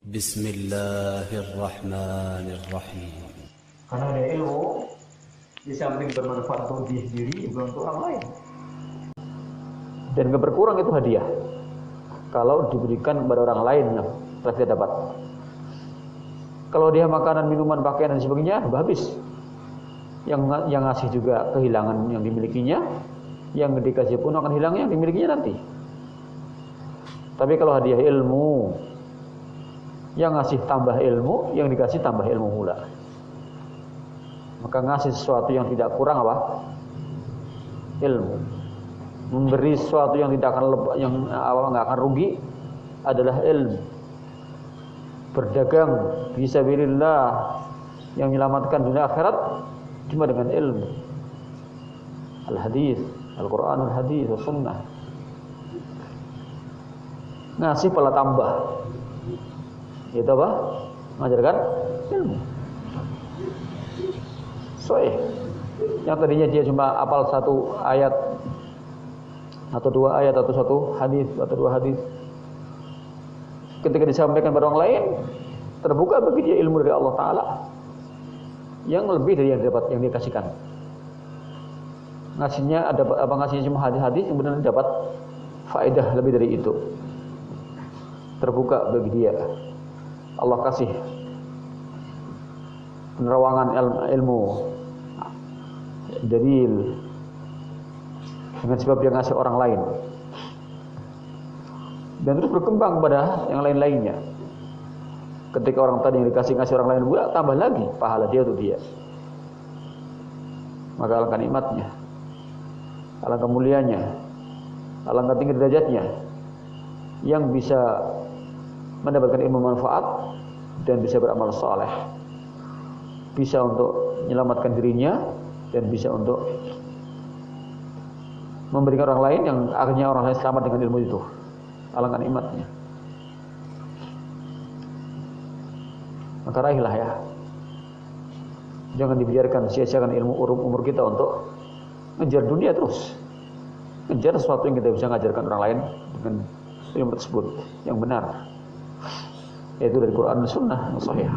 Bismillahirrahmanirrahim. Karena ada ilmu, di samping bermanfaat untuk diri sendiri, juga untuk orang lain. Dan gak berkurang itu hadiah. Kalau diberikan kepada orang lain, nah, pasti dapat. Kalau dia makanan, minuman, pakaian dan sebagainya, habis. Yang yang ngasih juga kehilangan yang dimilikinya, yang dikasih pun akan hilang yang dimilikinya nanti. Tapi kalau hadiah ilmu, yang ngasih tambah ilmu, yang dikasih tambah ilmu pula. Maka ngasih sesuatu yang tidak kurang apa? Ilmu. Memberi sesuatu yang tidak akan lepas, yang apa nggak akan rugi adalah ilmu. Berdagang fisabilillah yang menyelamatkan dunia akhirat cuma dengan ilmu. Al-hadis, Al-Quran, Al-hadis, Sunnah. Ngasih pala tambah itu apa? Mengajarkan ilmu. Soeh. Yang tadinya dia cuma apal satu ayat atau dua ayat atau satu hadis atau dua hadis. Ketika disampaikan pada orang lain, terbuka bagi dia ilmu dari Allah Taala yang lebih dari yang dapat yang dikasihkan. Ngasihnya ada apa ngasihnya cuma hadis-hadis yang benar dapat faedah lebih dari itu. Terbuka bagi dia. Allah kasih penerawangan ilmu dalil dengan sebab dia ngasih orang lain. Dan terus berkembang kepada yang lain-lainnya. Ketika orang tadi yang dikasih ngasih orang lain pula tambah lagi pahala dia untuk dia. Maka alangkah nikmatnya alangkah mulianya alangkah tinggi derajatnya yang bisa mendapatkan ilmu manfaat dan bisa beramal soleh bisa untuk menyelamatkan dirinya dan bisa untuk memberikan orang lain yang akhirnya orang lain selamat dengan ilmu itu. Alangkah nikmatnya. Maka raihlah ya. Jangan dibiarkan sia-siakan ilmu umur kita untuk ngejar dunia terus. Ngejar sesuatu yang kita bisa ngajarkan orang lain dengan ilmu tersebut yang benar yaitu dari Quran dan Sunnah sahih.